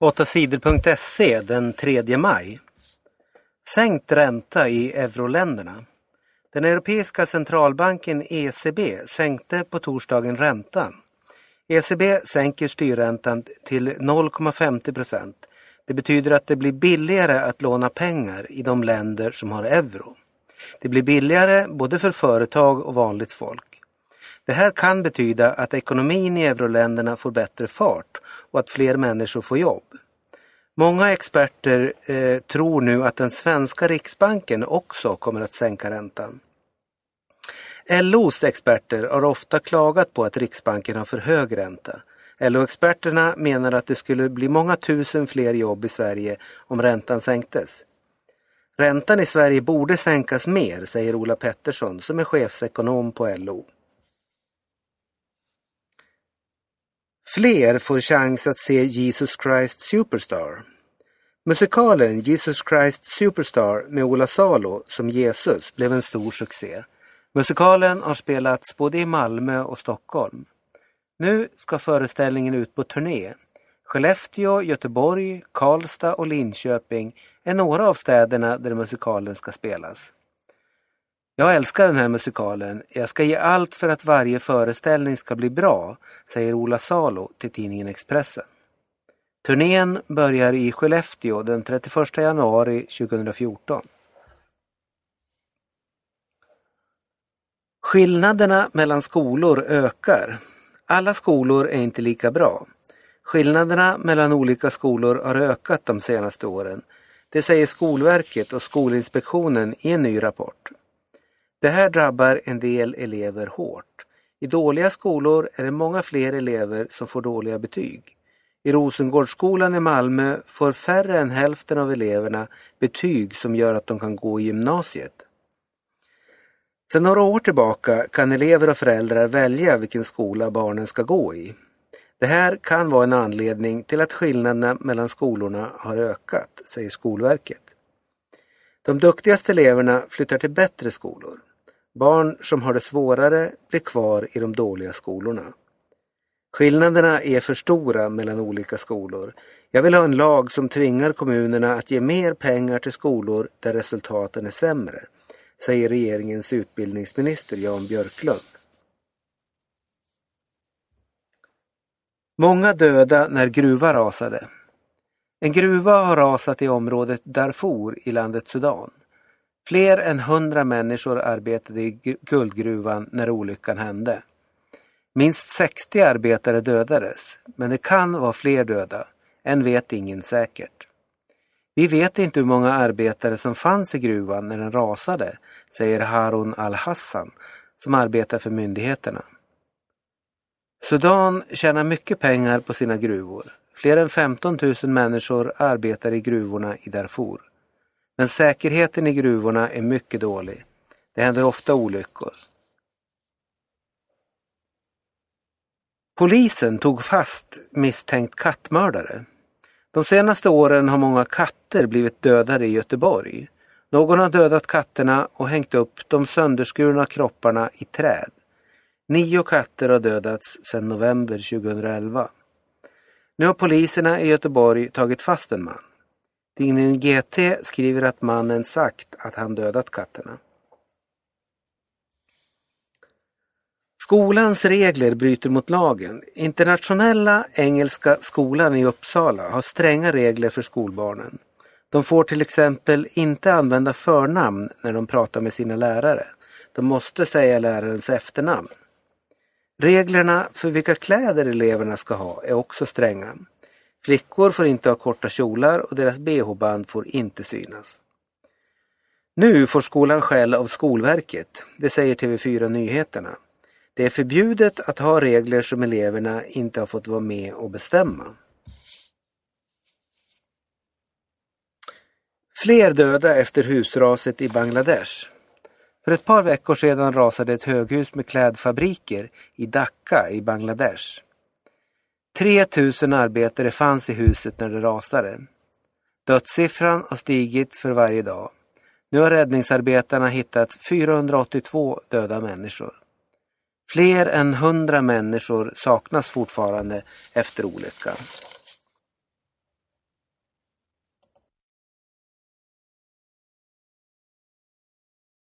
8sidor.se den 3 maj. Sänkt ränta i euroländerna. Den europeiska centralbanken ECB sänkte på torsdagen räntan. ECB sänker styrräntan till 0,50 procent. Det betyder att det blir billigare att låna pengar i de länder som har euro. Det blir billigare både för företag och vanligt folk. Det här kan betyda att ekonomin i euroländerna får bättre fart och att fler människor får jobb. Många experter eh, tror nu att den svenska riksbanken också kommer att sänka räntan. LOs experter har ofta klagat på att Riksbanken har för hög ränta. LO-experterna menar att det skulle bli många tusen fler jobb i Sverige om räntan sänktes. Räntan i Sverige borde sänkas mer, säger Ola Pettersson som är chefsekonom på LO. Fler får chans att se Jesus Christ Superstar. Musikalen Jesus Christ Superstar med Ola Salo som Jesus blev en stor succé. Musikalen har spelats både i Malmö och Stockholm. Nu ska föreställningen ut på turné. Skellefteå, Göteborg, Karlstad och Linköping är några av städerna där musikalen ska spelas. Jag älskar den här musikalen. Jag ska ge allt för att varje föreställning ska bli bra, säger Ola Salo till tidningen Expressen. Turnén börjar i Skellefteå den 31 januari 2014. Skillnaderna mellan skolor ökar. Alla skolor är inte lika bra. Skillnaderna mellan olika skolor har ökat de senaste åren. Det säger Skolverket och Skolinspektionen i en ny rapport. Det här drabbar en del elever hårt. I dåliga skolor är det många fler elever som får dåliga betyg. I Rosengårdsskolan i Malmö får färre än hälften av eleverna betyg som gör att de kan gå i gymnasiet. Sedan några år tillbaka kan elever och föräldrar välja vilken skola barnen ska gå i. Det här kan vara en anledning till att skillnaderna mellan skolorna har ökat, säger Skolverket. De duktigaste eleverna flyttar till bättre skolor. Barn som har det svårare blir kvar i de dåliga skolorna. Skillnaderna är för stora mellan olika skolor. Jag vill ha en lag som tvingar kommunerna att ge mer pengar till skolor där resultaten är sämre, säger regeringens utbildningsminister Jan Björklund. Många döda när gruva rasade. En gruva har rasat i området Darfur i landet Sudan. Fler än hundra människor arbetade i guldgruvan när olyckan hände. Minst 60 arbetare dödades, men det kan vara fler döda. Än vet ingen säkert. Vi vet inte hur många arbetare som fanns i gruvan när den rasade, säger Harun al-Hassan som arbetar för myndigheterna. Sudan tjänar mycket pengar på sina gruvor. Fler än 15 000 människor arbetar i gruvorna i Darfur. Men säkerheten i gruvorna är mycket dålig. Det händer ofta olyckor. Polisen tog fast misstänkt kattmördare. De senaste åren har många katter blivit dödade i Göteborg. Någon har dödat katterna och hängt upp de sönderskurna kropparna i träd. Nio katter har dödats sedan november 2011. Nu har poliserna i Göteborg tagit fast en man. Tidningen GT skriver att mannen sagt att han dödat katterna. Skolans regler bryter mot lagen. Internationella Engelska skolan i Uppsala har stränga regler för skolbarnen. De får till exempel inte använda förnamn när de pratar med sina lärare. De måste säga lärarens efternamn. Reglerna för vilka kläder eleverna ska ha är också stränga. Flickor får inte ha korta kjolar och deras bh-band får inte synas. Nu får skolan skäll av Skolverket, det säger TV4 Nyheterna. Det är förbjudet att ha regler som eleverna inte har fått vara med och bestämma. Fler döda efter husraset i Bangladesh. För ett par veckor sedan rasade ett höghus med klädfabriker i Dhaka i Bangladesh. 3000 arbetare fanns i huset när det rasade. Dödssiffran har stigit för varje dag. Nu har räddningsarbetarna hittat 482 döda människor. Fler än 100 människor saknas fortfarande efter olyckan.